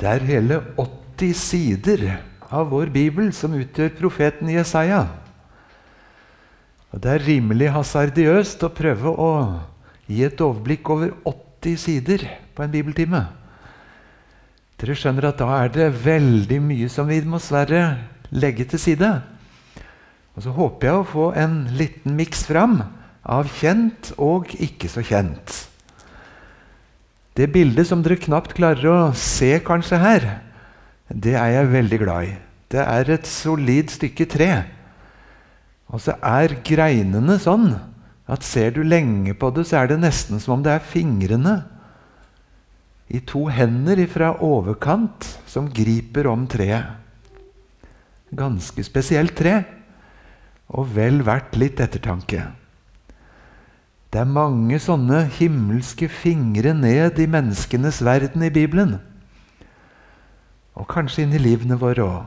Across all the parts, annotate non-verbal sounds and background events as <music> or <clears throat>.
Det er hele 80 sider av vår bibel som utgjør profeten Jesaja. Og Det er rimelig hasardiøst å prøve å gi et overblikk over 80 sider på en bibeltime. Dere skjønner at da er det veldig mye som vi må dessverre legge til side. Og så håper jeg å få en liten miks fram av kjent og ikke så kjent. Det bildet som dere knapt klarer å se kanskje her, det er jeg veldig glad i. Det er et solid stykke tre. Og så er greinene sånn at ser du lenge på det, så er det nesten som om det er fingrene i to hender fra overkant som griper om treet. Ganske spesielt tre, og vel verdt litt ettertanke. Det er mange sånne himmelske fingre ned i menneskenes verden i Bibelen. Og kanskje inn i livene våre òg.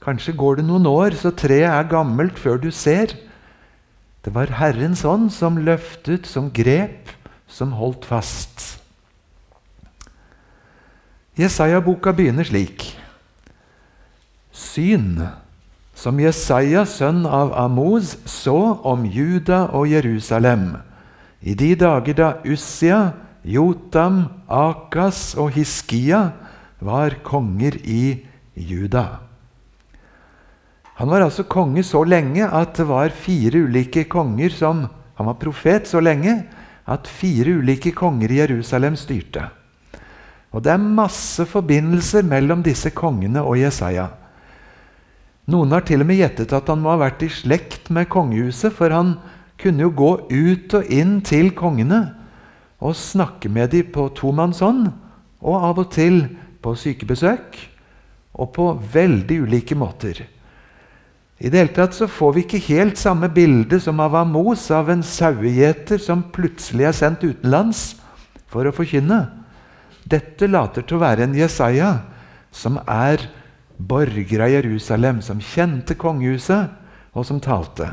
Kanskje går det noen år, så treet er gammelt før du ser. Det var Herrens ånd som løftet, som grep, som holdt fast. Jesaja-boka begynner slik. Syn som Jesaja, sønn av Amoz, så om Juda og Jerusalem i de dager da Ussia, Jotam, Akas og Hiskia var konger i Juda. Han var altså konge så lenge at det var fire ulike konger som Han var profet så lenge at fire ulike konger i Jerusalem styrte. Og det er masse forbindelser mellom disse kongene og Jesaja. Noen har til og med gjettet at han må ha vært i slekt med kongehuset, for han kunne jo gå ut og inn til kongene og snakke med dem på tomannshånd, og av og til på sykebesøk, og på veldig ulike måter. I det hele tatt så får vi ikke helt samme bilde som av Amos, av en sauegjeter som plutselig er sendt utenlands for å forkynne. Dette later til å være en Jesaja som er borger av Jerusalem, som kjente kongehuset, og som talte.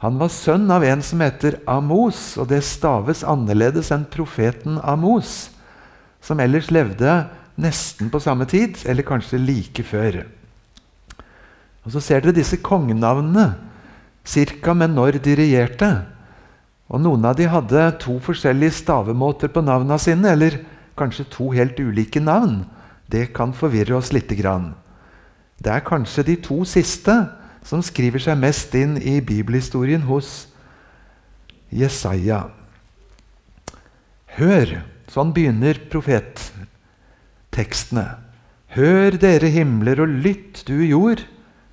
Han var sønn av en som heter Amos, og det staves annerledes enn profeten Amos, som ellers levde nesten på samme tid, eller kanskje like før. Og Så ser dere disse kongenavnene, cirka med når de regjerte. Og Noen av de hadde to forskjellige stavemåter på navna sine, eller kanskje to helt ulike navn. Det kan forvirre oss lite grann. Det er kanskje de to siste som skriver seg mest inn i bibelhistorien hos Jesaja. Hør! Sånn begynner profettekstene. Hør, dere himler, og lytt, du jord,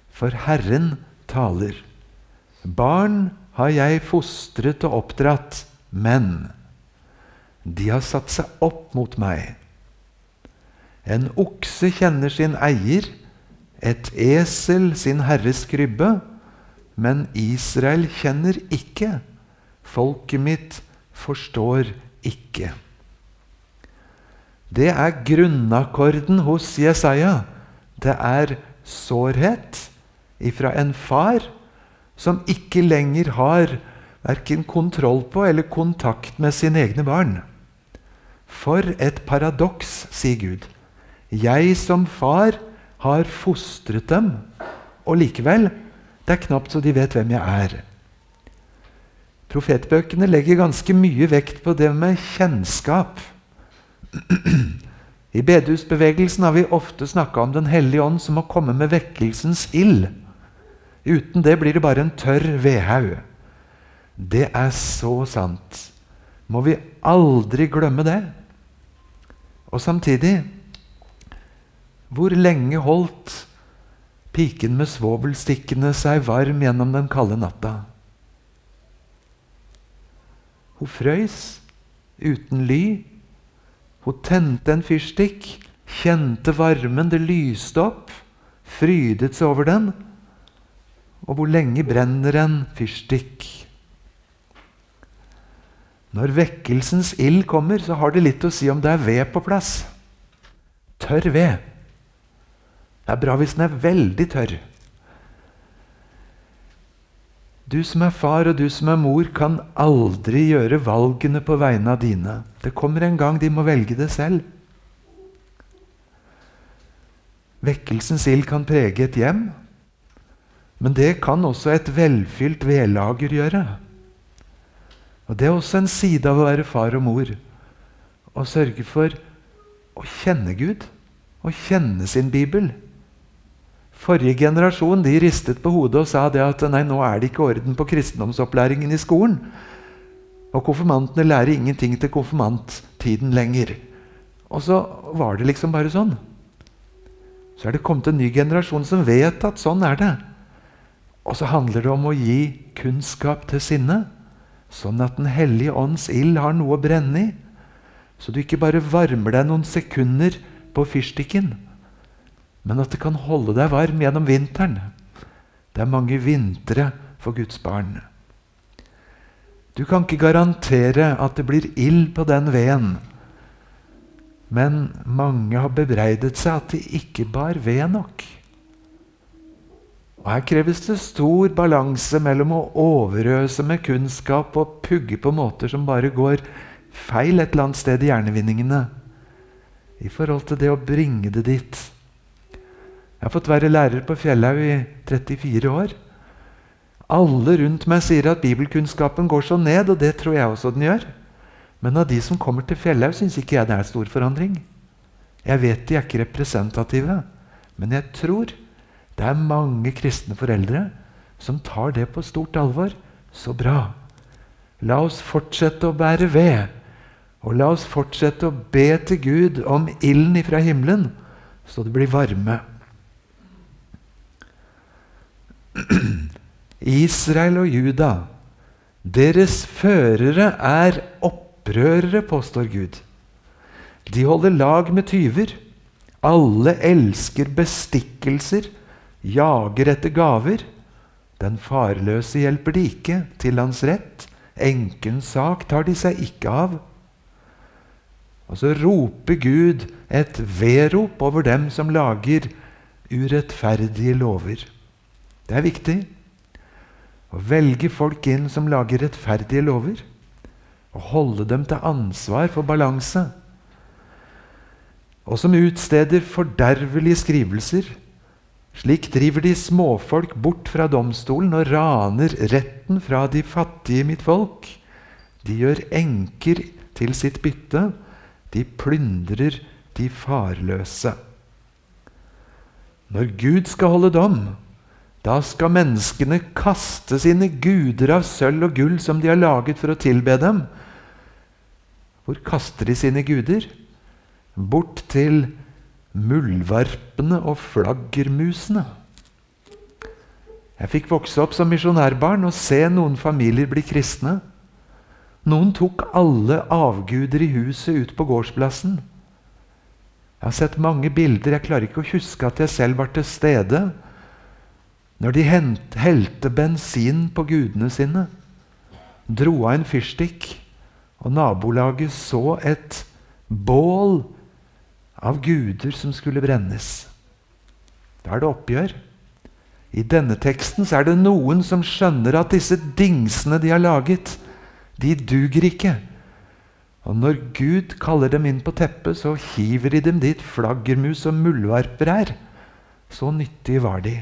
for Herren taler. Barn har jeg fostret og oppdratt, men de har satt seg opp mot meg. En okse kjenner sin eier, et esel sin herres krybbe, men Israel kjenner ikke. Folket mitt forstår ikke. Det er grunnakkorden hos Jesaja. Det er sårhet ifra en far som ikke lenger har verken kontroll på eller kontakt med sine egne barn. For et paradoks, sier Gud. Jeg som far har fostret dem, og likevel det er knapt så de vet hvem jeg er. Profetbøkene legger ganske mye vekt på det med kjennskap. I bedehusbevegelsen har vi ofte snakka om Den hellige ånd som må komme med vekkelsens ild. Uten det blir det bare en tørr vedhaug. Det er så sant. Må vi aldri glemme det. Og samtidig hvor lenge holdt piken med svovelstikkene seg varm gjennom den kalde natta? Hun frøys uten ly. Hun tente en fyrstikk, kjente varmen, det lyste opp, frydet seg over den. Og hvor lenge brenner en fyrstikk? Når vekkelsens ild kommer, så har det litt å si om det er ved på plass. Tørr ved. Det er bra hvis den er veldig tørr. Du som er far og du som er mor, kan aldri gjøre valgene på vegne av dine. Det kommer en gang de må velge det selv. Vekkelsens ild kan prege et hjem, men det kan også et velfylt vedlager gjøre. Og Det er også en side av å være far og mor. Å sørge for å kjenne Gud, å kjenne sin bibel. Forrige generasjon de ristet på hodet og sa det at nei, nå er det ikke orden på kristendomsopplæringen i skolen. Og konfirmantene lærer ingenting til konfirmanttiden lenger. Og så var det liksom bare sånn. Så er det kommet en ny generasjon som vet at sånn er det. Og så handler det om å gi kunnskap til sinne, sånn at Den hellige ånds ild har noe å brenne i. Så du ikke bare varmer deg noen sekunder på fyrstikken, men at det kan holde deg varm gjennom vinteren. Det er mange vintre for Guds barn. Du kan ikke garantere at det blir ild på den veden. Men mange har bebreidet seg at de ikke bar ved nok. Og Her kreves det stor balanse mellom å overøse med kunnskap og pugge på måter som bare går feil et eller annet sted i hjernevinningene, i forhold til det å bringe det dit. Jeg har fått være lærer på Fjellhaug i 34 år. Alle rundt meg sier at bibelkunnskapen går så ned, og det tror jeg også den gjør. Men av de som kommer til Fjellhaug, syns ikke jeg det er stor forandring. Jeg vet de er ikke representative, men jeg tror det er mange kristne foreldre som tar det på stort alvor. Så bra. La oss fortsette å bære ved. Og la oss fortsette å be til Gud om ilden ifra himmelen, så det blir varme. <clears throat> Israel og Juda, deres førere er opprørere, påstår Gud. De holder lag med tyver. Alle elsker bestikkelser, jager etter gaver. Den farløse hjelper de ikke til hans rett. Enkens sak tar de seg ikke av. Og så roper Gud et vedrop over dem som lager urettferdige lover. Det er viktig å velge folk inn som lager rettferdige lover og holde dem til ansvar for balanse. Og som utsteder fordervelige skrivelser. Slik driver de småfolk bort fra domstolen og raner retten fra de fattige mitt folk. De gjør enker til sitt bytte. De plyndrer de farløse. Når Gud skal holde dom, da skal menneskene kaste sine guder av sølv og gull som de har laget for å tilbe dem, hvor kaster de sine guder? Bort til muldvarpene og flaggermusene. Jeg fikk vokse opp som misjonærbarn og se noen familier bli kristne. Noen tok alle avguder i huset ut på gårdsplassen. Jeg har sett mange bilder. Jeg klarer ikke å huske at jeg selv var til stede når de helte bensin på gudene sine, dro av en fyrstikk og nabolaget så et bål av guder som skulle brennes. Da er det oppgjør. I denne teksten så er det noen som skjønner at disse dingsene de har laget, de duger ikke. Og når Gud kaller dem inn på teppet, så hiver de dem dit flaggermus og muldvarper er. Så nyttige var de.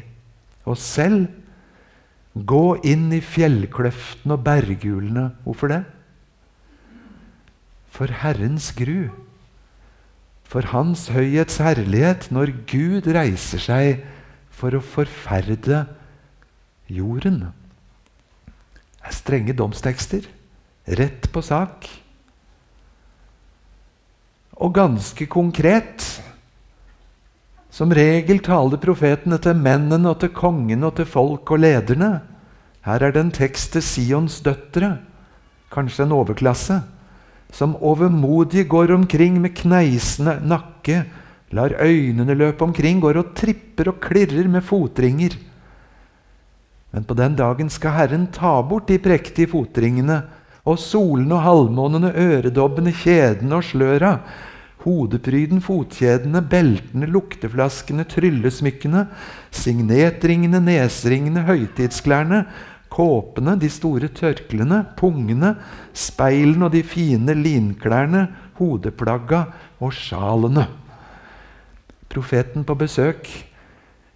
Og selv gå inn i fjellkløftene og berghulene. Hvorfor det? for Herrens gru, for Hans høyhets herlighet, når Gud reiser seg for å forferde jorden. Det er strenge domstekster. Rett på sak. Og ganske konkret. Som regel taler profetene til mennene og til kongene og til folk og lederne. Her er det en tekst til Sions døtre, kanskje en overklasse som overmodig går omkring med kneisende nakke, lar øynene løpe omkring, går og tripper og klirrer med fotringer. Men på den dagen skal Herren ta bort de prektige fotringene og solene og halvmånene, øredobbene, kjedene og sløra, hodepryden, fotkjedene, beltene, lukteflaskene, tryllesmykkene, signetringene, nesringene, høytidsklærne Kåpene, de store tørklene, pungene, speilene og de fine linklærne, hodeplagga og sjalene. profeten på besøk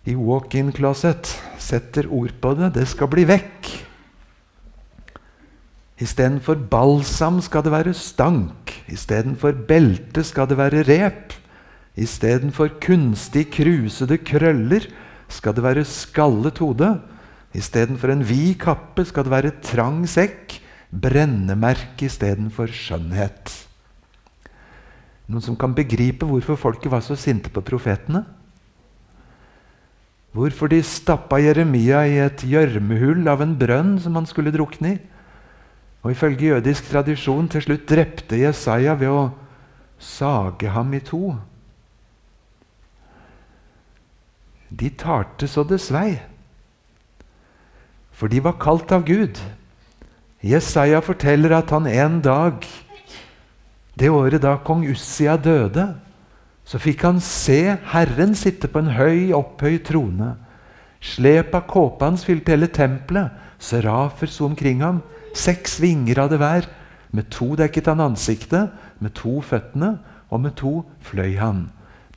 i walk-in closet, setter ord på det. Det skal bli vekk. Istedenfor balsam skal det være stank. Istedenfor belte skal det være rep. Istedenfor kunstig krusede krøller skal det være skallet hode. Istedenfor en vid kappe skal det være trang sekk. Brennemerke istedenfor skjønnhet. Noen som kan begripe hvorfor folket var så sinte på profetene? Hvorfor de stappa Jeremia i et gjørmehull av en brønn som han skulle drukne i? Og ifølge jødisk tradisjon til slutt drepte Jesaja ved å sage ham i to. De talte så det svei, for de var kalt av Gud. Jesaja forteller at han en dag, det året da kong Ussia døde, så fikk han se Herren sitte på en høy, opphøyd trone. Slep av kåpa hans fylte hele tempelet. Serafer sto omkring ham. Seks vinger hadde hver. Med to dekket han ansiktet, med to føttene, og med to fløy han.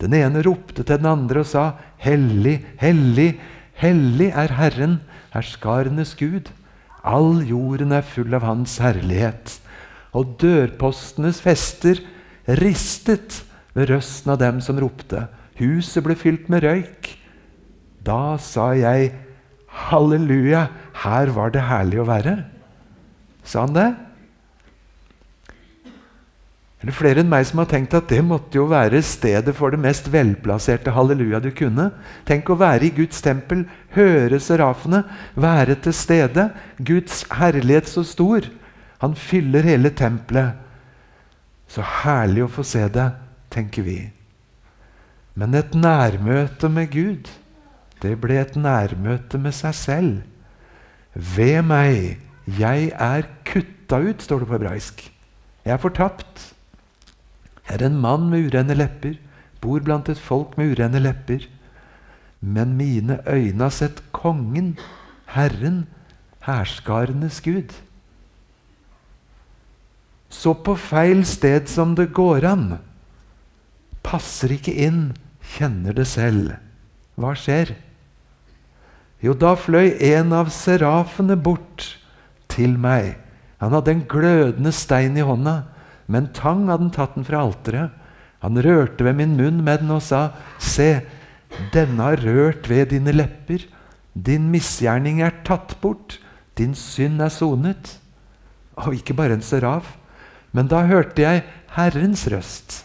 Den ene ropte til den andre og sa, Hellig, hellig, hellig er Herren, herskarenes Gud. All jorden er full av Hans herlighet. Og dørpostenes fester ristet ved røsten av dem som ropte. Huset ble fylt med røyk. Da sa jeg, halleluja, her var det herlig å være. Sa han det? Er det flere enn meg som har tenkt at det måtte jo være stedet for det mest velplasserte halleluja du kunne. Tenk å være i Guds tempel, høre serafene, være til stede. Guds herlighet så stor. Han fyller hele tempelet. Så herlig å få se det tenker vi. Men et nærmøte med Gud, det ble et nærmøte med seg selv. Ved meg, jeg er kutta ut, står det på hebraisk. Jeg er fortapt. Jeg er en mann med urene lepper, bor blant et folk med urene lepper. Men mine øyne har sett Kongen, Herren, herskarenes Gud. Så på feil sted som det går an passer ikke inn, kjenner det selv. Hva skjer? Jo, da fløy en av serafene bort til meg. Han hadde en glødende stein i hånda. Med en tang hadde han tatt den fra alteret. Han rørte ved min munn med den og sa, Se, denne har rørt ved dine lepper. Din misgjerning er tatt bort. Din synd er sonet. Og ikke bare en seraf. Men da hørte jeg Herrens røst.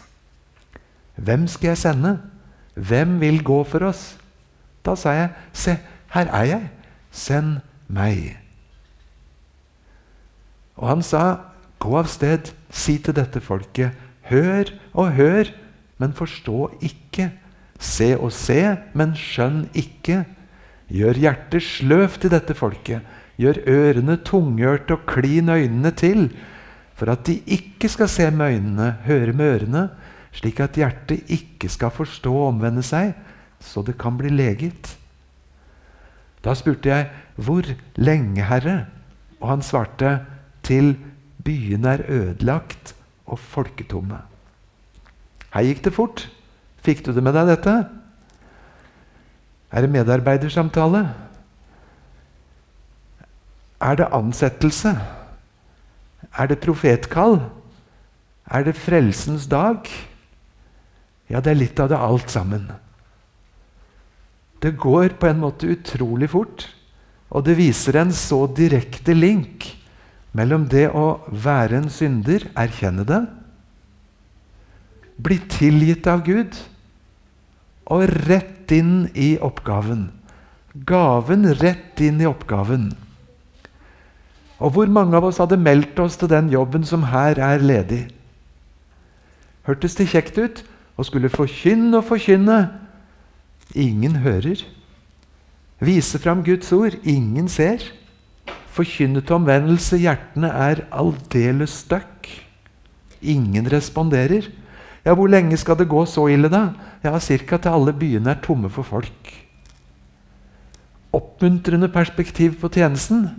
Hvem skal jeg sende? Hvem vil gå for oss? Da sa jeg, se, her er jeg. Send meg. Og han sa, gå av sted, si til dette folket, hør og hør, men forstå ikke. Se og se, men skjønn ikke. Gjør hjertet sløvt i dette folket. Gjør ørene tungørte og klin øynene til, for at de ikke skal se med øynene, høre med ørene, slik at hjertet ikke skal forstå og omvende seg, så det kan bli leget. Da spurte jeg, 'Hvor lenge, Herre?' Og han svarte, 'Til byene er ødelagt og folketomme'. Her gikk det fort. Fikk du det med deg, dette? Er det medarbeidersamtale? Er det ansettelse? Er det profetkall? Er det frelsens dag? Ja, det er litt av det alt sammen. Det går på en måte utrolig fort, og det viser en så direkte link mellom det å være en synder, erkjenne det, bli tilgitt av Gud, og rett inn i oppgaven. Gaven rett inn i oppgaven. Og hvor mange av oss hadde meldt oss til den jobben som her er ledig? Hørtes det kjekt ut? og skulle forkynne og forkynne. Ingen hører. Vise fram Guds ord. Ingen ser. Forkynne til omvendelse. Hjertene er aldeles støkk. Ingen responderer. Ja, Hvor lenge skal det gå så ille, da? Ja, Ca. til alle byene er tomme for folk. Oppmuntrende perspektiv på tjenesten.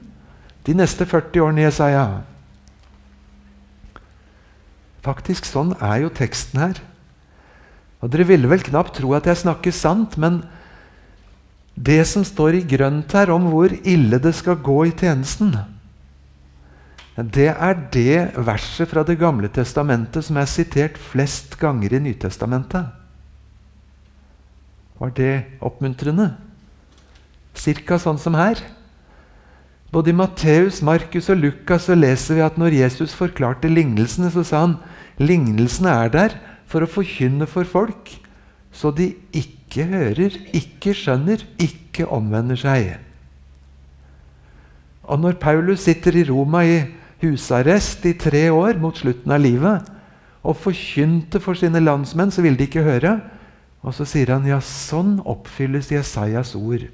De neste 40 årene, Jesaja. Faktisk sånn er jo teksten her. Og Dere ville vel knapt tro at jeg snakker sant, men det som står i grønt her om hvor ille det skal gå i tjenesten, det er det verset fra Det gamle testamentet som er sitert flest ganger i Nytestamentet. Var det oppmuntrende? Cirka sånn som her. Både i Matteus, Markus og Lukas så leser vi at når Jesus forklarte lignelsene, så sa han lignelsene er der for å forkynne for folk, så de ikke hører, ikke skjønner, ikke omvender seg. Og når Paulus sitter i Roma i husarrest i tre år mot slutten av livet og forkynte for sine landsmenn, så ville de ikke høre. Og så sier han ja, sånn oppfylles Jesajas ord.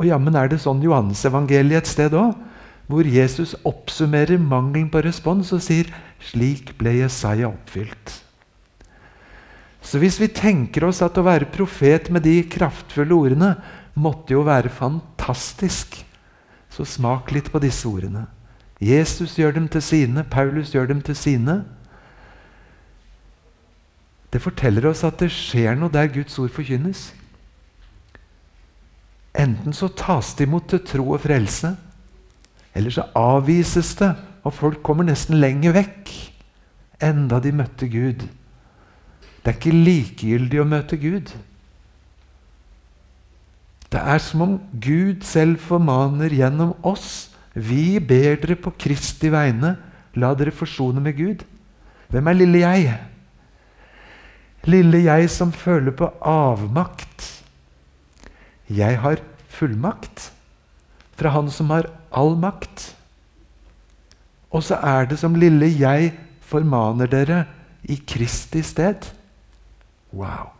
Og jammen er det sånn Johannes-evangeliet et sted òg, hvor Jesus oppsummerer mangelen på respons og sier slik ble Jesaja oppfylt. Så hvis vi tenker oss at å være profet med de kraftfulle ordene måtte jo være fantastisk, så smak litt på disse ordene. Jesus gjør dem til sine, Paulus gjør dem til sine. Det forteller oss at det skjer noe der Guds ord forkynnes. Enten så tas det imot til tro og frelse, eller så avvises det, og folk kommer nesten lenger vekk enda de møtte Gud. Det er ikke likegyldig å møte Gud. Det er som om Gud selv formaner gjennom oss vi ber dere på Kristi vegne, la dere forsone med Gud. Hvem er lille jeg? Lille jeg som føler på avmakt. Jeg har fullmakt fra Han som har all makt. Og så er det som lille jeg formaner dere i Kristi sted. Wow!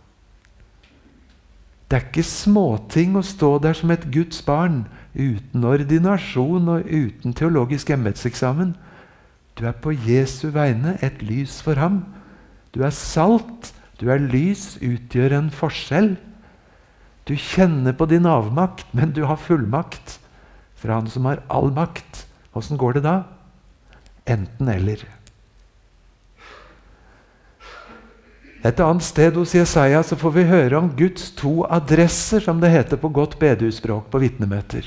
Det er ikke småting å stå der som et Guds barn uten ordinasjon og uten teologisk embetseksamen. Du er på Jesu vegne et lys for ham. Du er salt, du er lys, utgjør en forskjell. Du kjenner på din avmakt, men du har fullmakt fra Han som har all makt. Åssen går det da? Enten-eller. Et annet sted hos Jesaja så får vi høre om Guds to adresser, som det heter på godt bedehusspråk på vitnemøter.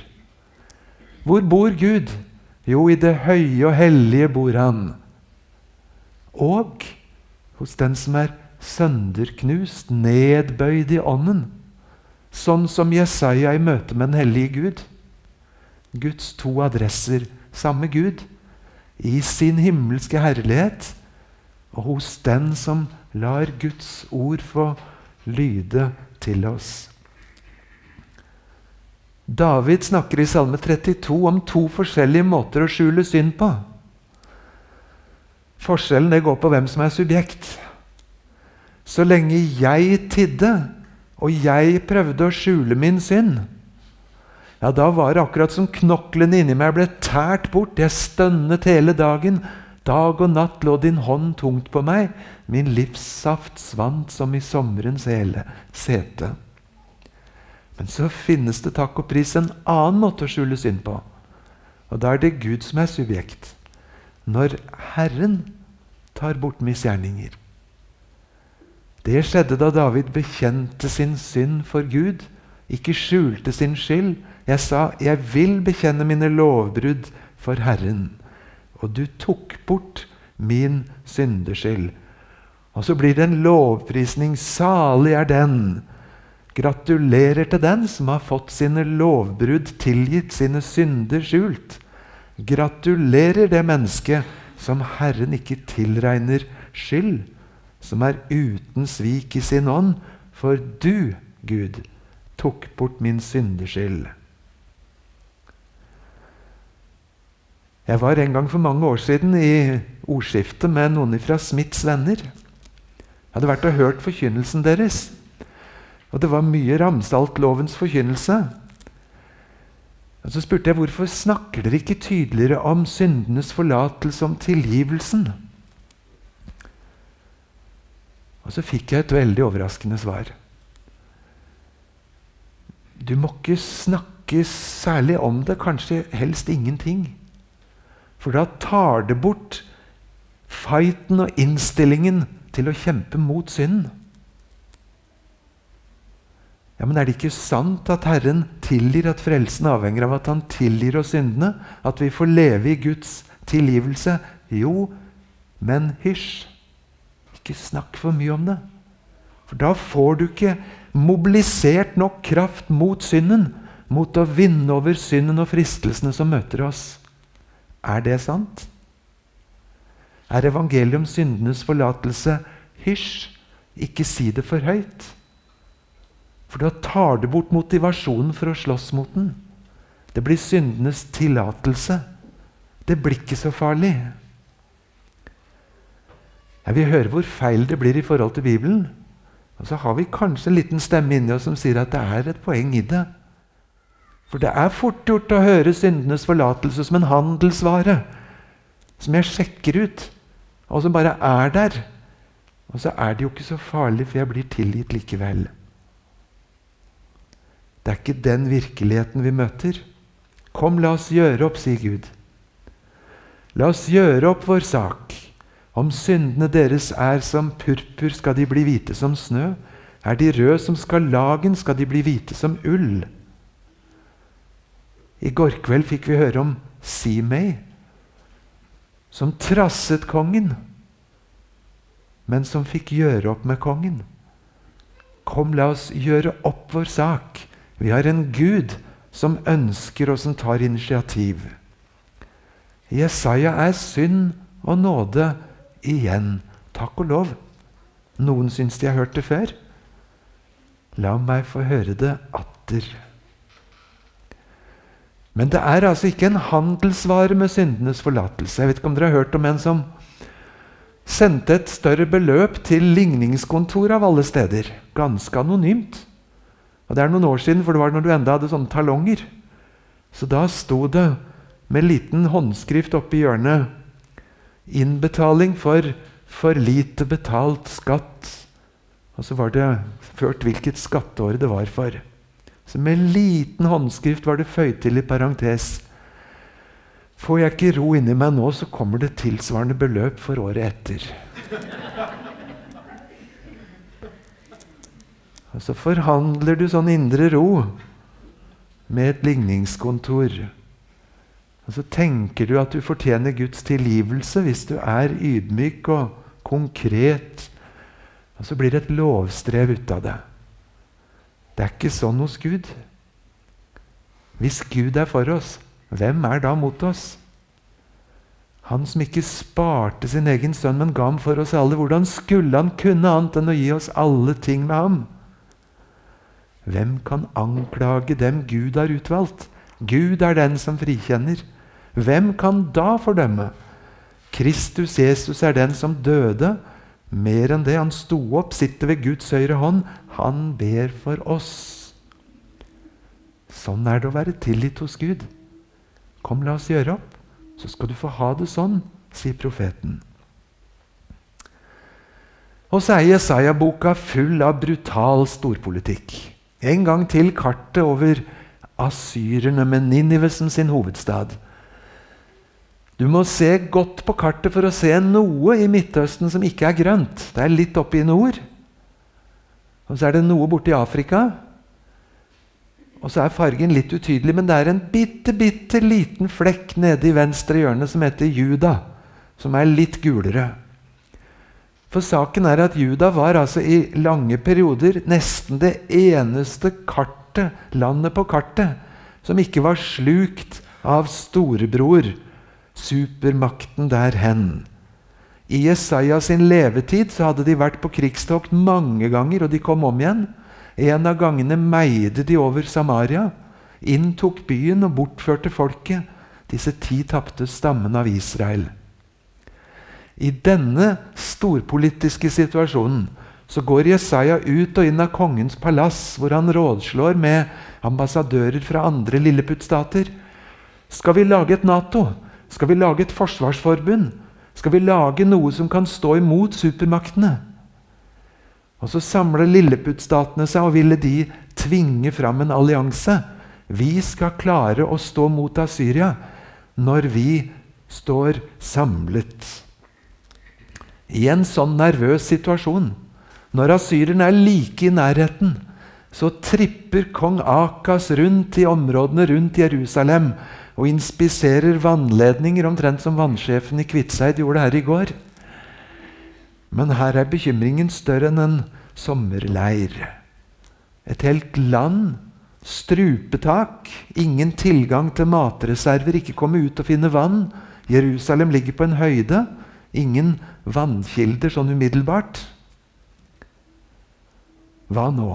Hvor bor Gud? Jo, i det høye og hellige bor han. Og hos den som er sønderknust, nedbøyd i ånden. Sånn som Jesaja i møte med den hellige Gud. Guds to adresser, samme Gud, i sin himmelske herlighet, og hos den som lar Guds ord få lyde til oss. David snakker i Salme 32 om to forskjellige måter å skjule synd på. Forskjellen det går på hvem som er subjekt. Så lenge jeg tidde, og jeg prøvde å skjule min synd, ja, da var det akkurat som knoklene inni meg ble tært bort. Jeg stønnet hele dagen. Dag og natt lå din hånd tungt på meg. Min livssaft svant som i sommerens hele sete. Men så finnes det takk og pris en annen måte å skjule synd på. Og da er det Gud som er subjekt. Når Herren tar bort misgjerninger. Det skjedde da David bekjente sin synd for Gud, ikke skjulte sin skyld. Jeg sa, 'Jeg vil bekjenne mine lovbrudd for Herren', og du tok bort min syndeskyld. Og så blir det en lovprisning. Salig er den. Gratulerer til den som har fått sine lovbrudd tilgitt, sine synder skjult. Gratulerer det mennesket som Herren ikke tilregner skyld, som er uten svik i sin ånd, for du, Gud, tok bort min syndeskyld. Jeg var en gang for mange år siden i ordskiftet med noen fra Smiths venner. Jeg hadde vært og hørt forkynnelsen deres. Og det var mye Ramsalt-lovens forkynnelse. Og Så spurte jeg hvorfor snakker dere ikke tydeligere om syndenes forlatelse, om tilgivelsen? Og så fikk jeg et veldig overraskende svar. Du må ikke snakke særlig om det, kanskje helst ingenting. For da tar det bort fighten og innstillingen til å kjempe mot synden. Ja, Men er det ikke sant at Herren tilgir at frelsen avhenger av at Han tilgir oss syndene? At vi får leve i Guds tilgivelse? Jo, men hysj. Ikke snakk for mye om det. For da får du ikke mobilisert nok kraft mot synden. Mot å vinne over synden og fristelsene som møter oss. Er det sant? Er evangeliet om syndenes forlatelse hysj? Ikke si det for høyt. For da tar du bort motivasjonen for å slåss mot den. Det blir syndenes tillatelse. Det blir ikke så farlig. Jeg vil høre hvor feil det blir i forhold til Bibelen. Og så har vi kanskje en liten stemme inni oss som sier at det er et poeng i det. For det er fort gjort å høre syndenes forlatelse som en handelsvare. Som jeg sjekker ut, og som bare er der. Og så er det jo ikke så farlig, for jeg blir tilgitt likevel. Det er ikke den virkeligheten vi møter. Kom, la oss gjøre opp, sier Gud. La oss gjøre opp vår sak. Om syndene deres er som purpur, skal de bli hvite som snø. Er de røde som skarlagen, skal de bli hvite som ull. I går kveld fikk vi høre om Simei, som trasset kongen, men som fikk gjøre opp med kongen. Kom, la oss gjøre opp vår sak. Vi har en Gud som ønsker og som tar initiativ. Jesaja er synd og nåde igjen. Takk og lov. Noen syns de har hørt det før. La meg få høre det atter. Men det er altså ikke en handelsvare med syndenes forlatelse. Jeg vet ikke om dere har hørt om en som sendte et større beløp til ligningskontoret av alle steder. Ganske anonymt. Og Det er noen år siden, for det var når du enda hadde sånne talonger. Så da sto det med liten håndskrift oppi hjørnet 'Innbetaling for for lite betalt skatt'. Og så var det ført hvilket skatteår det var for. Så med liten håndskrift var det føyd til i parentes. Får jeg ikke ro inni meg nå, så kommer det tilsvarende beløp for året etter. Og så forhandler du sånn indre ro med et ligningskontor. Og så tenker du at du fortjener Guds tilgivelse hvis du er ydmyk og konkret. Og så blir det et lovstrev ut av det. Det er ikke sånn hos Gud. Hvis Gud er for oss, hvem er da mot oss? Han som ikke sparte sin egen sønn, men ga ham for oss alle. Hvordan skulle han kunne annet enn å gi oss alle ting med ham? Hvem kan anklage dem Gud har utvalgt? Gud er den som frikjenner. Hvem kan da fordømme? Kristus Jesus er den som døde. Mer enn det, han sto opp, sitter ved Guds høyre hånd. Han ber for oss. Sånn er det å være tilgitt hos Gud. Kom, la oss gjøre opp, så skal du få ha det sånn, sier profeten. Og så er Jesaja-boka full av brutal storpolitikk. En gang til kartet over asyrerne med Ninive som sin hovedstad. Du må se godt på kartet for å se noe i Midtøsten som ikke er grønt. Det er litt oppe i nord. Og så er det noe borte i Afrika. Og så er fargen litt utydelig, men det er en bitte, bitte liten flekk nede i venstre hjørne som heter Juda, som er litt gulere. For saken er at Juda var altså i lange perioder nesten det eneste kartet, landet på kartet som ikke var slukt av storebror, supermakten der hen. I Jesaja sin levetid så hadde de vært på krigstokt mange ganger, og de kom om igjen. En av gangene meide de over Samaria, inntok byen og bortførte folket, disse ti tapte stammene av Israel. I denne storpolitiske situasjonen så går Jesaja ut og inn av kongens palass, hvor han rådslår med ambassadører fra andre lilleputtstater. Skal vi lage et Nato? Skal vi lage et forsvarsforbund? Skal vi lage noe som kan stå imot supermaktene? Og Så samler lilleputtstatene seg og ville de tvinge fram en allianse. Vi skal klare å stå mot Asyria når vi står samlet. I en sånn nervøs situasjon, når asyrerne er like i nærheten, så tripper kong Akas rundt i områdene rundt Jerusalem og inspiserer vannledninger, omtrent som vannsjefen i Kviteseid gjorde her i går. Men her er bekymringen større enn en sommerleir. Et helt land, strupetak, ingen tilgang til matreserver, ikke komme ut og finne vann. Jerusalem ligger på en høyde. Ingen vannkilder sånn umiddelbart. Hva nå?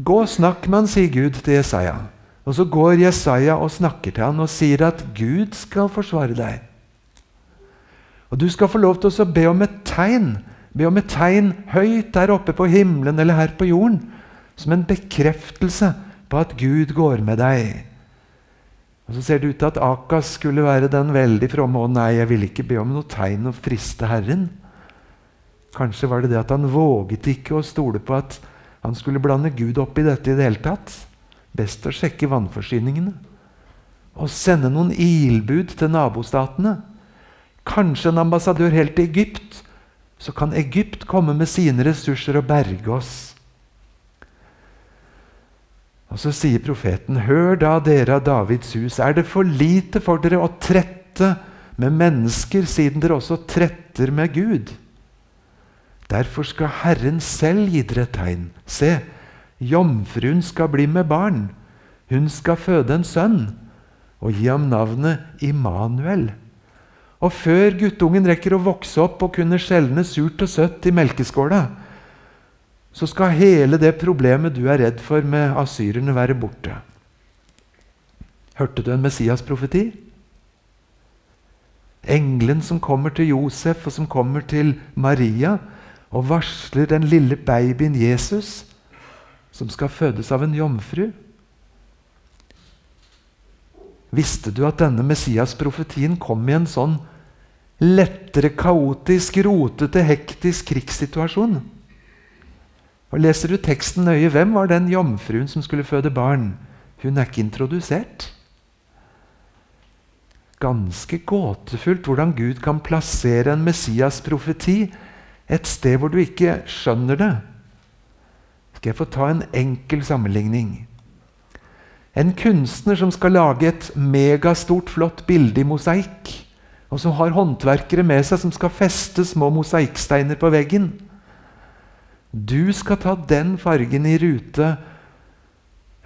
Gå og snakk med han, sier Gud til Jesaja. Og så går Jesaja og snakker til han og sier at Gud skal forsvare deg. Og du skal få lov til å be om et tegn. Be om et tegn høyt der oppe på himmelen eller her på jorden. Som en bekreftelse på at Gud går med deg. Og Så ser det ut til at Akas skulle være den veldig fromme. Og nei, jeg vil ikke be om noe tegn og friste Herren. Kanskje var det det at han våget ikke å stole på at han skulle blande Gud opp i dette i det hele tatt. Best å sjekke vannforsyningene. Og sende noen ilbud til nabostatene. Kanskje en ambassadør helt til Egypt. Så kan Egypt komme med sine ressurser og berge oss. Og Så sier profeten.: Hør da, dere av Davids hus, er det for lite for dere å trette med mennesker, siden dere også tretter med Gud? Derfor skal Herren selv gi dere tegn. Se, jomfruen skal bli med barn. Hun skal føde en sønn og gi ham navnet Immanuel. Og før guttungen rekker å vokse opp og kunne skjelne surt og søtt i melkeskåla, så skal hele det problemet du er redd for med asyrerne, være borte. Hørte du en Messias-profeti? Engelen som kommer til Josef og som kommer til Maria, og varsler den lille babyen Jesus, som skal fødes av en jomfru. Visste du at denne Messias-profetien kom i en sånn lettere kaotisk, rotete, hektisk krigssituasjon? Og Leser du teksten nøye, hvem var den jomfruen som skulle føde barn? Hun er ikke introdusert. Ganske gåtefullt hvordan Gud kan plassere en Messias-profeti et sted hvor du ikke skjønner det. Skal jeg få ta en enkel sammenligning? En kunstner som skal lage et megastort, flott bilde i mosaikk, og som har håndverkere med seg som skal feste små mosaikksteiner på veggen. Du skal ta den fargen i rute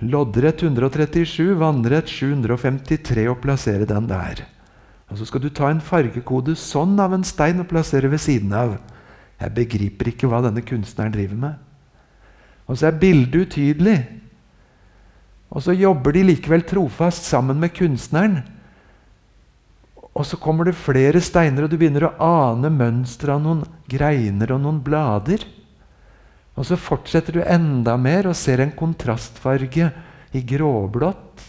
loddrett 137, vannrett 753 og plassere den der. Og Så skal du ta en fargekode sånn av en stein og plassere ved siden av. Jeg begriper ikke hva denne kunstneren driver med. Og så er bildet utydelig. Og så jobber de likevel trofast sammen med kunstneren. Og så kommer det flere steiner, og du begynner å ane mønsteret av noen greiner og noen blader. Og så fortsetter du enda mer og ser en kontrastfarge i gråblått.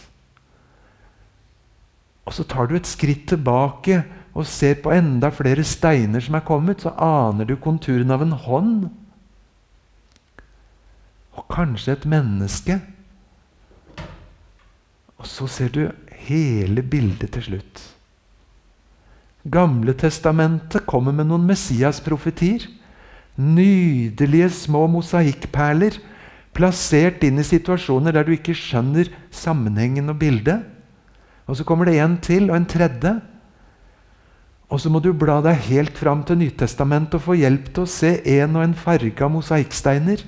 Og så tar du et skritt tilbake og ser på enda flere steiner som er kommet, så aner du konturen av en hånd. Og kanskje et menneske. Og så ser du hele bildet til slutt. Gamle testamentet kommer med noen Messias-profetier. Nydelige små mosaikkperler plassert inn i situasjoner der du ikke skjønner sammenhengen og bildet. Og så kommer det en til, og en tredje. Og så må du bla deg helt fram til Nytestamentet og få hjelp til å se en og en farge av mosaikksteiner.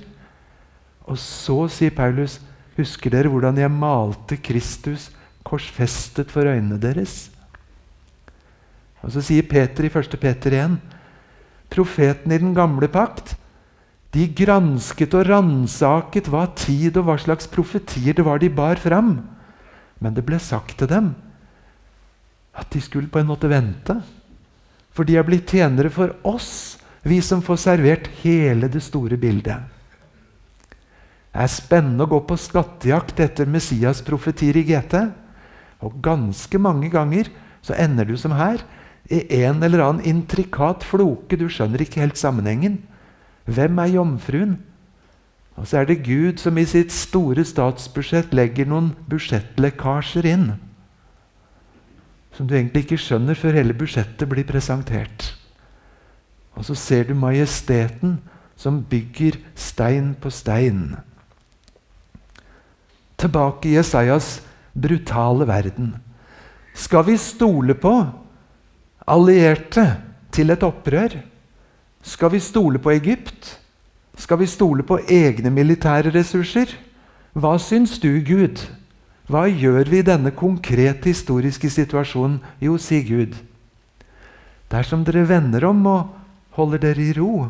Og så, sier Paulus, husker dere hvordan jeg malte Kristus korsfestet for øynene deres? Og så sier Peter i 1. Peter 1.: Profeten i den gamle pakt de gransket og ransaket hva tid og hva slags profetier det var de bar fram. Men det ble sagt til dem at de skulle på en måte vente. For de er blitt tjenere for oss, vi som får servert hele det store bildet. Det er spennende å gå på skattejakt etter Messias' profetier i GT. Og ganske mange ganger så ender du som her, i en eller annen intrikat floke. Du skjønner ikke helt sammenhengen. Hvem er jomfruen? Og så er det Gud som i sitt store statsbudsjett legger noen budsjettlekkasjer inn som du egentlig ikke skjønner før hele budsjettet blir presentert. Og så ser du majesteten som bygger stein på stein. Tilbake i Jesajas brutale verden. Skal vi stole på allierte til et opprør? Skal vi stole på Egypt? Skal vi stole på egne militære ressurser? Hva syns du, Gud? Hva gjør vi i denne konkrete historiske situasjonen? Jo, si Gud. Dersom dere vender om og holder dere i ro,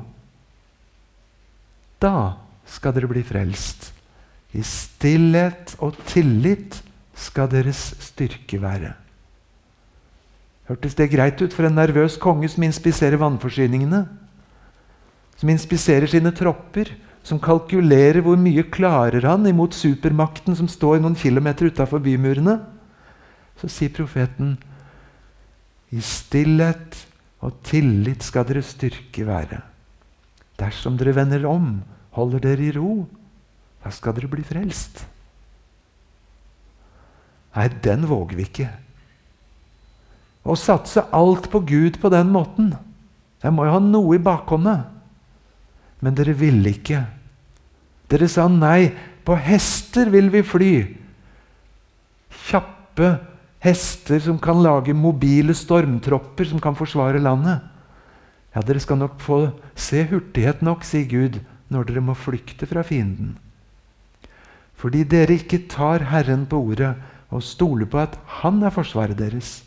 da skal dere bli frelst. I stillhet og tillit skal deres styrke være. Hørtes det greit ut for en nervøs konge som inspiserer vannforsyningene? Som inspiserer sine tropper? Som kalkulerer hvor mye klarer han imot supermakten som står noen kilometer utafor bymurene? Så sier profeten i stillhet og tillit skal deres styrke være. Dersom dere vender om, holder dere i ro, da skal dere bli frelst. Nei, den våger vi ikke. Å satse alt på Gud på den måten Jeg må jo ha noe i bakhåndet. Men dere ville ikke. Dere sa nei. På hester vil vi fly. Kjappe hester som kan lage mobile stormtropper som kan forsvare landet. Ja, dere skal nok få se hurtighet nok, sier Gud, når dere må flykte fra fienden. Fordi dere ikke tar Herren på ordet og stoler på at Han er forsvaret deres.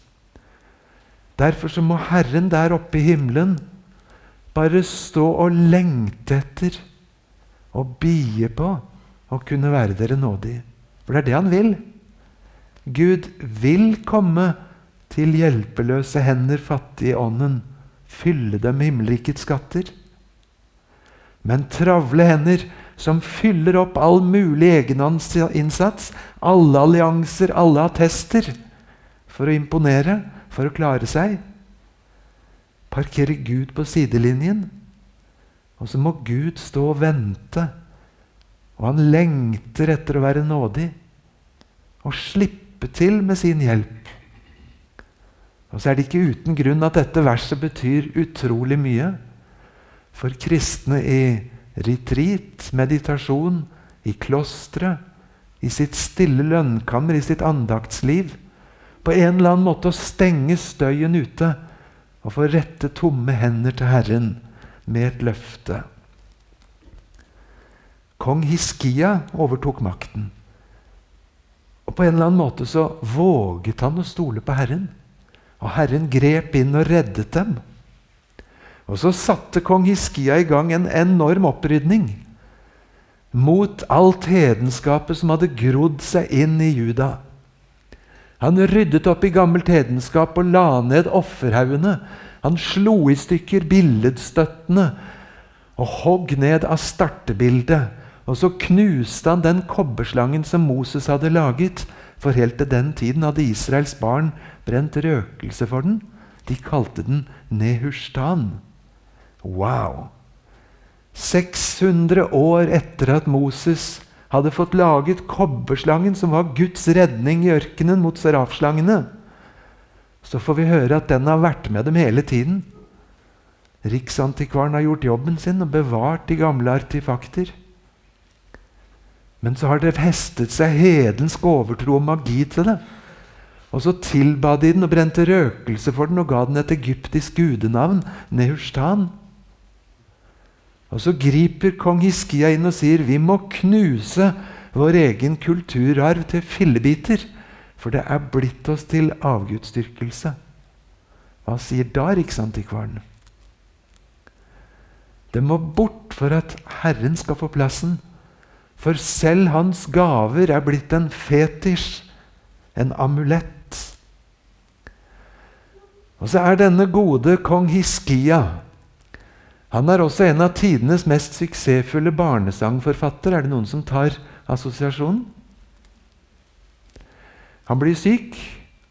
Derfor så må Herren der oppe i himmelen bare stå og lengte etter og bie på å kunne være dere nådig. For det er det han vil. Gud vil komme til hjelpeløse hender, fattige i ånden, fylle dem med himmelrikets skatter. Men travle hender som fyller opp all mulig egeninnsats, alle allianser, alle attester, for å imponere, for å klare seg, parkerer Gud på sidelinjen. Og så må Gud stå og vente. Og han lengter etter å være nådig og slippe til med sin hjelp. Og så er det ikke uten grunn at dette verset betyr utrolig mye for kristne i retreat, meditasjon, i klosteret, i sitt stille lønnkammer, i sitt andaktsliv. På en eller annen måte å stenge støyen ute og få rette tomme hender til Herren med et løfte. Kong Hiskia overtok makten. Og På en eller annen måte så våget han å stole på Herren. Og Herren grep inn og reddet dem. Og så satte kong Hiskia i gang en enorm opprydning mot alt hedenskapet som hadde grodd seg inn i Juda. Han ryddet opp i gammelt hedenskap og la ned offerhaugene. Han slo i stykker billedstøttene og hogg ned av startebildet. Og så knuste han den kobberslangen som Moses hadde laget. For helt til den tiden hadde Israels barn brent røkelse for den. De kalte den Nehushtan. Wow! 600 år etter at Moses hadde fått laget kobberslangen, som var Guds redning i ørkenen mot serafslangene, så får vi høre at den har vært med dem hele tiden. Riksantikvaren har gjort jobben sin og bevart de gamle artifakter. Men så har det festet seg hedensk overtro og magi til det. Og så tilba de den og brente røkelse for den og ga den et egyptisk gudenavn, Nehushtan. Og så griper kong Hiskia inn og sier vi må knuse vår egen kulturarv til fillebiter. For det er blitt oss til avgudsdyrkelse. Hva sier da Riksantikvaren? Det må bort for at Herren skal få plassen. For selv hans gaver er blitt en fetisj, en amulett. Og så er denne gode kong Hiskia han er også en av tidenes mest suksessfulle barnesangforfatter. Er det noen som tar assosiasjonen? Han blir syk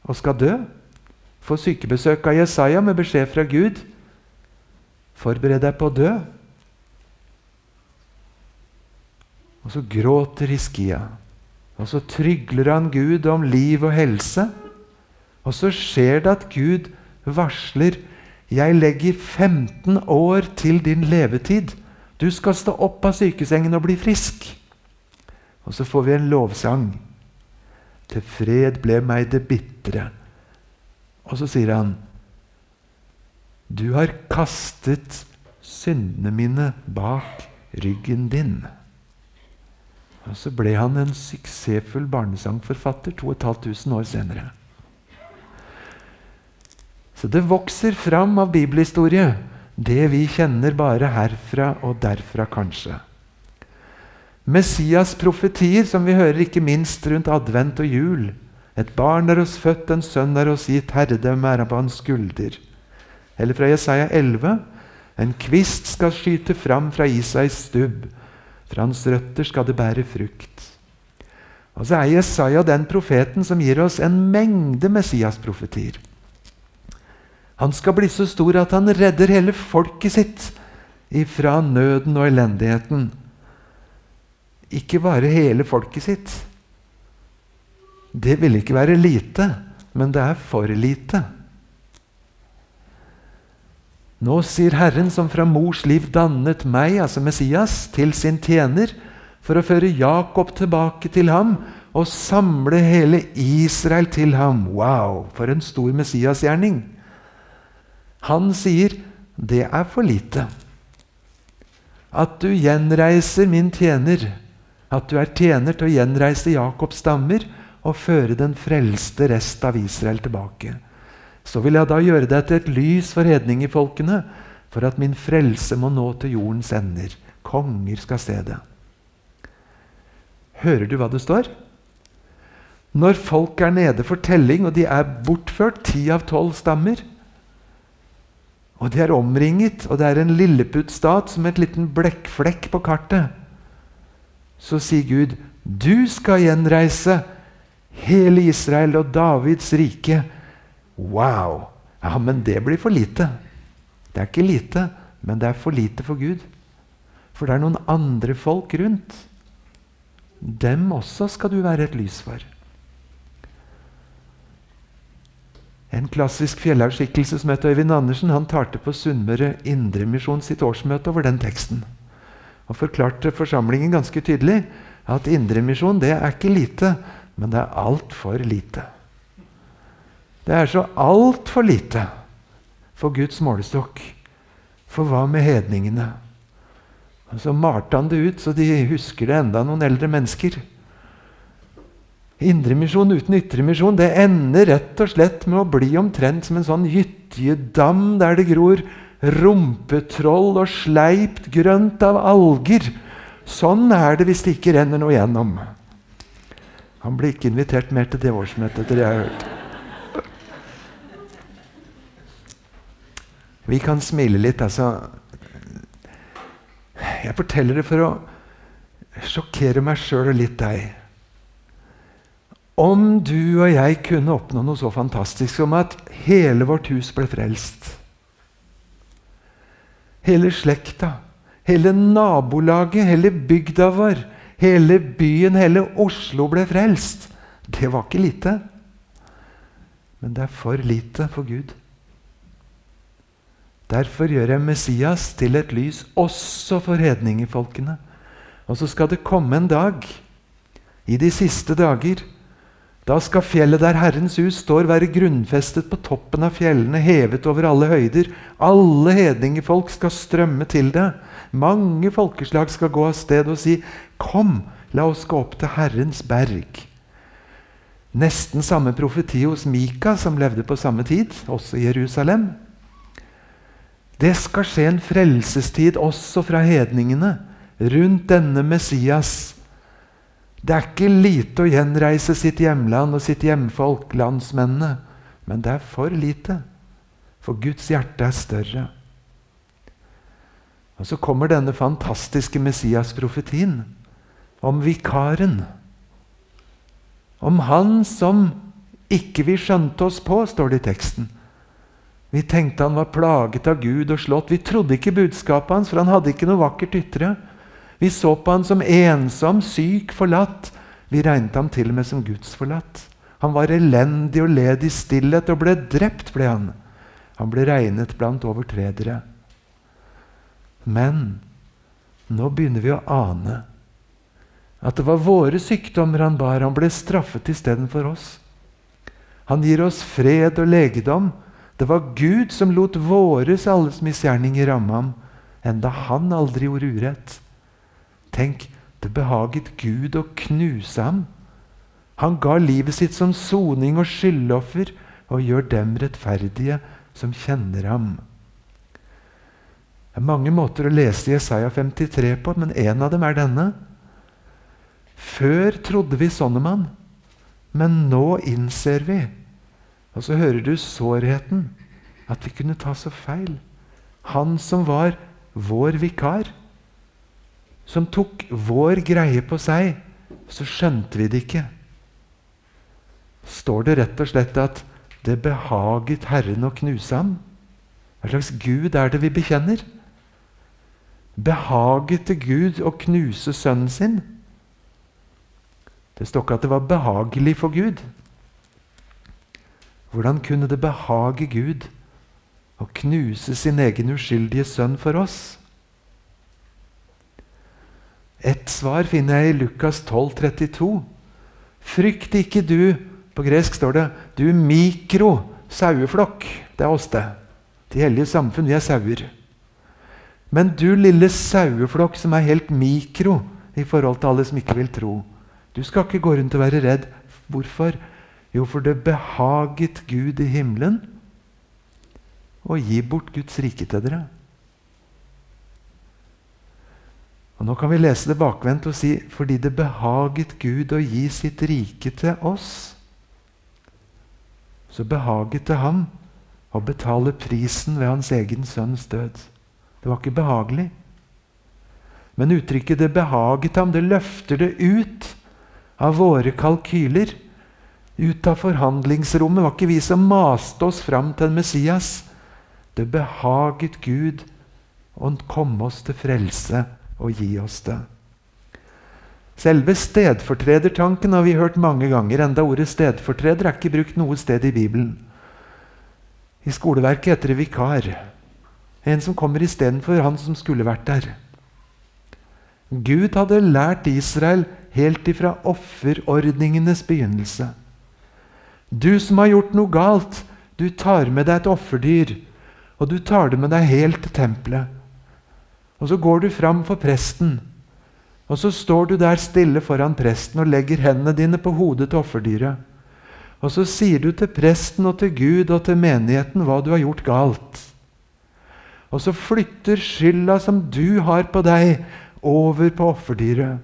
og skal dø. Får sykebesøk av Jesaja med beskjed fra Gud. Forbered deg på å dø. Og så gråter Hiskia. Og så trygler han Gud om liv og helse. Og så skjer det at Gud varsler Jeg legger 15 år til din levetid. Du skal stå opp av sykesengen og bli frisk. Og så får vi en lovsang. Til fred ble meg det bitre. Og så sier han Du har kastet syndene mine bak ryggen din. Og så ble han en suksessfull barnesangforfatter 2500 år senere. Så det vokser fram av bibelhistorie, det vi kjenner bare herfra og derfra, kanskje. Messias' profetier, som vi hører ikke minst rundt advent og jul. Et barn er oss født, en sønn er oss gitt, herredømme er på hans skulder. Eller fra Jesaja 11.: En kvist skal skyte fram fra Isais stubb. Fra hans røtter skal det bære frukt. Og så er Jesaja den profeten som gir oss en mengde Messias-profetier. Han skal bli så stor at han redder hele folket sitt ifra nøden og elendigheten. Ikke bare hele folket sitt. Det ville ikke være lite, men det er for lite. Nå sier Herren, som fra mors liv dannet meg, altså Messias, til sin tjener, for å føre Jakob tilbake til ham og samle hele Israel til ham. Wow, for en stor Messias-gjerning! Han sier, 'Det er for lite'. At du gjenreiser min tjener, at du er tjener til å gjenreise Jakobs stammer og føre den frelste rest av Israel tilbake så vil jeg da gjøre deg til et lys for hedningefolkene, for at min frelse må nå til jordens ender. Konger skal se det. Hører du hva det står? Når folk er nede for telling, og de er bortført, ti av tolv stammer, og de er omringet, og det er en lilleputt-stat som et liten blekkflekk på kartet, så sier Gud, du skal gjenreise hele Israel og Davids rike Wow! Ja, men det blir for lite. Det er ikke lite, men det er for lite for Gud. For det er noen andre folk rundt. Dem også skal du være et lys for. En klassisk fjellhaugskikkelse som het Øyvind Andersen, han talte på Sunnmøre Indremisjon sitt årsmøte over den teksten. Og forklarte forsamlingen ganske tydelig at indremisjon det er ikke lite, men det er altfor lite. Det er så altfor lite for Guds målestokk. For hva med hedningene? Og Så malte han det ut så de husker det enda noen eldre mennesker. Indremisjon uten ytremisjon det ender rett og slett med å bli omtrent som en sånn gytjedam der det gror rumpetroll og sleipt grønt av alger. Sånn er det hvis det ikke renner noe gjennom. Han blir ikke invitert mer til det årsmøtet, etter det jeg har hørt. Vi kan smile litt, altså. Jeg forteller det for å sjokkere meg sjøl og litt deg. Om du og jeg kunne oppnå noe så fantastisk som at hele vårt hus ble frelst Hele slekta, hele nabolaget, hele bygda vår, hele byen, hele Oslo ble frelst. Det var ikke lite. Men det er for lite for Gud. Derfor gjør jeg Messias til et lys også for hedningefolkene. Og så skal det komme en dag, i de siste dager, da skal fjellet der Herrens hus står, være grunnfestet på toppen av fjellene, hevet over alle høyder. Alle hedningefolk skal strømme til det. Mange folkeslag skal gå av sted og si, 'Kom, la oss gå opp til Herrens berg'. Nesten samme profeti hos Mika, som levde på samme tid, også i Jerusalem. Det skal skje en frelsestid også fra hedningene rundt denne Messias. Det er ikke lite å gjenreise sitt hjemland og sitt hjemfolk, landsmennene. Men det er for lite, for Guds hjerte er større. Og Så kommer denne fantastiske Messias-profetien om vikaren. Om han som ikke vi skjønte oss på, står det i teksten. Vi tenkte han var plaget av Gud og slått. Vi trodde ikke budskapet hans, for han hadde ikke noe vakkert ytre. Vi så på han som ensom, syk, forlatt. Vi regnet ham til og med som gudsforlatt. Han var elendig og led i stillhet og ble drept, ble han. Han ble regnet blant overtredere. Men nå begynner vi å ane at det var våre sykdommer han bar. Han ble straffet istedenfor oss. Han gir oss fred og legedom. Det var Gud som lot våres alles misgjerninger ramme ham, enda han aldri gjorde urett. Tenk, det behaget Gud å knuse ham. Han ga livet sitt som soning og skyldoffer og gjør dem rettferdige som kjenner ham. Det er mange måter å lese Jesaja 53 på, men en av dem er denne. Før trodde vi sånn om han, men nå innser vi. Og så hører du sårheten. At vi kunne ta så feil. Han som var vår vikar, som tok vår greie på seg, så skjønte vi det ikke. Står det rett og slett at 'det behaget Herren å knuse ham'? Hva slags Gud er det vi bekjenner? Behaget det Gud å knuse sønnen sin? Det står ikke at det var behagelig for Gud. Hvordan kunne det behage Gud å knuse sin egen uskyldige sønn for oss? Et svar finner jeg i Lukas 12, 32. Frykt ikke du På gresk står det 'du mikro saueflokk'. Det er oss, det. De hellige samfunn, vi er sauer. Men du lille saueflokk som er helt mikro i forhold til alle som ikke vil tro. Du skal ikke gå rundt og være redd. Hvorfor? Jo, for det behaget Gud i himmelen å gi bort Guds rike til dere. Og Nå kan vi lese det bakvendt og si fordi det behaget Gud å gi sitt rike til oss, så behaget det ham å betale prisen ved hans egen sønns død. Det var ikke behagelig. Men uttrykket 'det behaget ham', det løfter det ut av våre kalkyler. Ut av forhandlingsrommet var ikke vi som maste oss fram til en Messias. Det behaget Gud å komme oss til frelse og gi oss det. Selve stedfortredertanken har vi hørt mange ganger, enda ordet stedfortreder er ikke brukt noe sted i Bibelen. I skoleverket heter det vikar. En som kommer istedenfor han som skulle vært der. Gud hadde lært Israel helt ifra offerordningenes begynnelse. Du som har gjort noe galt, du tar med deg et offerdyr, og du tar det med deg helt til tempelet. Og så går du fram for presten, og så står du der stille foran presten og legger hendene dine på hodet til offerdyret. Og så sier du til presten og til Gud og til menigheten hva du har gjort galt. Og så flytter skylda som du har på deg, over på offerdyret.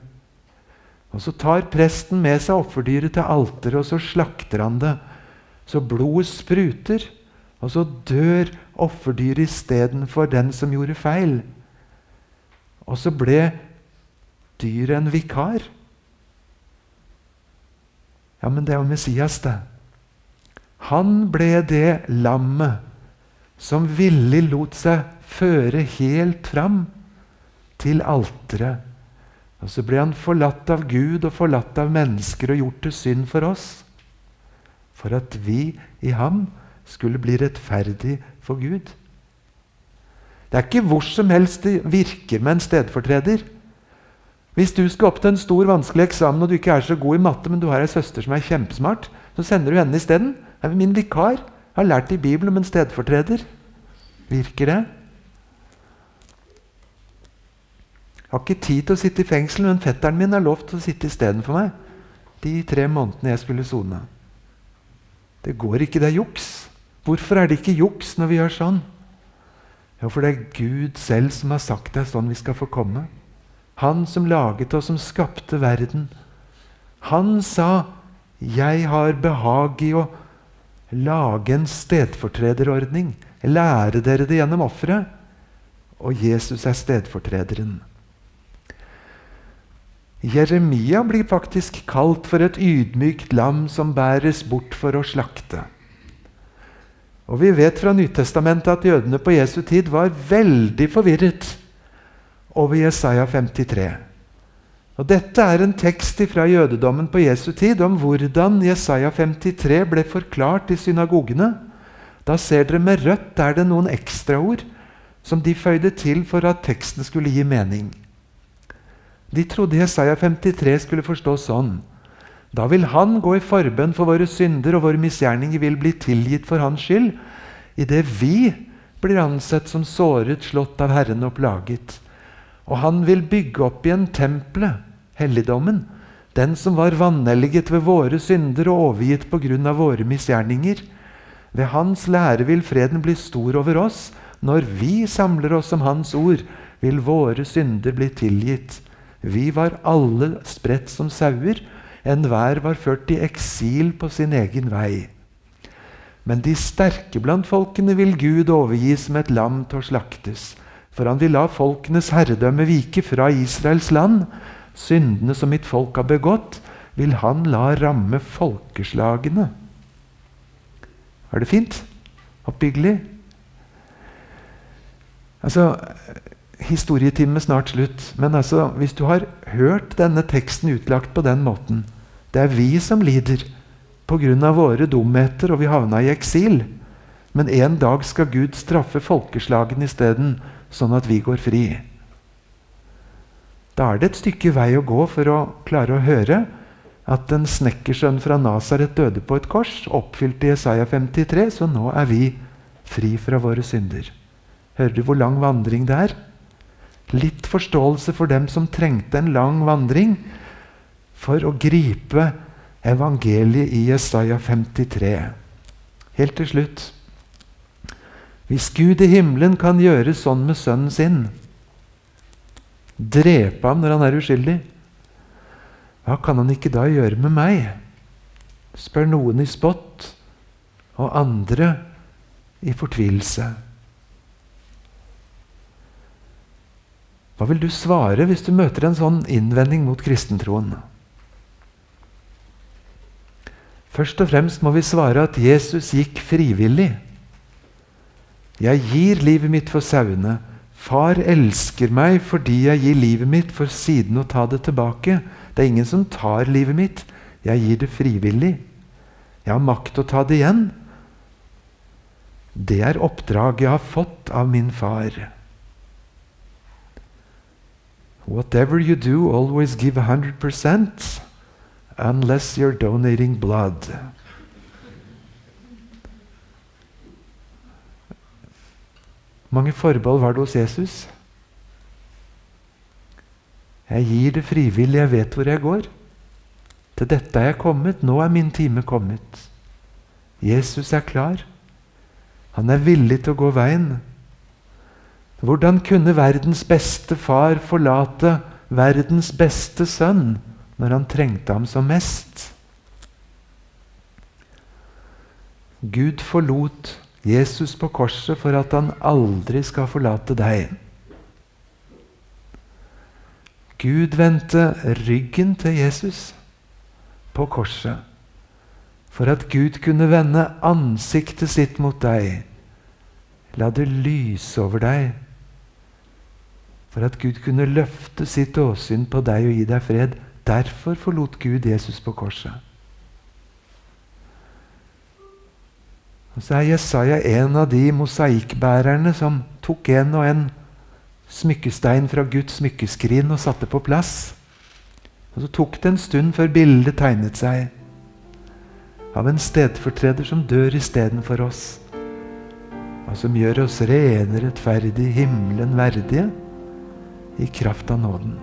Og Så tar presten med seg offerdyret til alteret, og så slakter han det. Så blodet spruter, og så dør offerdyret istedenfor den som gjorde feil. Og så ble dyret en vikar. Ja, men det er jo Messias, det. Han ble det lammet som villig lot seg føre helt fram til alteret og så ble han forlatt av Gud og forlatt av mennesker og gjort til synd for oss. For at vi i ham skulle bli rettferdig for Gud. Det er ikke hvor som helst det virker med en stedfortreder. Hvis du skal opp til en stor, vanskelig eksamen og du ikke er så god i matte, men du har ei søster som er kjempesmart, så sender du henne isteden. Det er min vikar. Jeg har lært i Bibelen om en stedfortreder. Virker det? Jeg har ikke tid til å sitte i fengsel, men fetteren min har lovt å sitte istedenfor meg de tre månedene jeg skulle sone. Det går ikke, det er juks. Hvorfor er det ikke juks når vi gjør sånn? Jo, for det er Gud selv som har sagt det er sånn vi skal få komme. Han som laget og som skapte verden. Han sa 'Jeg har behag i å lage en stedfortrederordning'. Lære dere det gjennom offeret. Og Jesus er stedfortrederen. Jeremia blir faktisk kalt for et ydmykt lam som bæres bort for å slakte. Og Vi vet fra Nytestamentet at jødene på Jesu tid var veldig forvirret over Jesaja 53. Og Dette er en tekst fra jødedommen på Jesu tid om hvordan Jesaja 53 ble forklart i synagogene. Da ser dere med rødt er det noen ekstraord som de føyde til for at teksten skulle gi mening. De trodde Jesaja 53 skulle forstås sånn. Da vil Han gå i forbønn for våre synder, og våre misgjerninger vil bli tilgitt for Hans skyld, idet vi blir ansett som såret, slått av Herren og plaget. Og Han vil bygge opp igjen tempelet, helligdommen, den som var vanhelliget ved våre synder og overgitt på grunn av våre misgjerninger. Ved Hans lære vil freden bli stor over oss. Når vi samler oss om Hans ord, vil våre synder bli tilgitt. Vi var alle spredt som sauer, enhver var ført i eksil på sin egen vei. Men de sterke blant folkene vil Gud overgi som et lam til å slaktes. For han vil la folkenes herredømme vike fra Israels land. Syndene som mitt folk har begått, vil han la ramme folkeslagene. Er det fint? Oppbyggelig? Altså, historietime snart slutt. Men altså, hvis du har hørt denne teksten utlagt på den måten Det er vi som lider pga. våre dumheter, og vi havna i eksil. Men en dag skal Gud straffe folkeslagene isteden, sånn at vi går fri. Da er det et stykke vei å gå for å klare å høre at en snekkersønn fra Nasaret døde på et kors, oppfylt i Jesaja 53, så nå er vi fri fra våre synder. Hører du hvor lang vandring det er? Litt forståelse for dem som trengte en lang vandring for å gripe evangeliet i Jesaja 53. Helt til slutt Hvis Gud i himmelen kan gjøre sånn med sønnen sin, drepe ham når han er uskyldig, hva kan han ikke da gjøre med meg? spør noen i spott, og andre i fortvilelse. Hva vil du svare hvis du møter en sånn innvending mot kristentroen? Først og fremst må vi svare at Jesus gikk frivillig. Jeg gir livet mitt for sauene. Far elsker meg fordi jeg gir livet mitt for siden å ta det tilbake. Det er ingen som tar livet mitt. Jeg gir det frivillig. Jeg har makt å ta det igjen. Det er oppdraget jeg har fått av min far. Whatever you do, always give 100% unless you're donating blood. mange forbehold var det hos Jesus? Jeg gir det frivillig, jeg vet hvor jeg går. Til dette er jeg kommet, nå er min time kommet. Jesus er klar. Han er villig til å gå veien. Hvordan kunne verdens beste far forlate verdens beste sønn når han trengte ham som mest? Gud forlot Jesus på korset for at han aldri skal forlate deg. Gud vendte ryggen til Jesus på korset for at Gud kunne vende ansiktet sitt mot deg. La det lyse over deg for at Gud kunne løfte sitt åsyn på deg og gi deg fred. Derfor forlot Gud Jesus på korset. Og Så er Jesaja en av de mosaikkbærerne som tok en og en smykkestein fra Guds smykkeskrin og satte på plass. Og Så tok det en stund før bildet tegnet seg av en stedfortreder som dør istedenfor oss, og som gjør oss rene, rettferdige, himmelen verdige i kraft av nåden.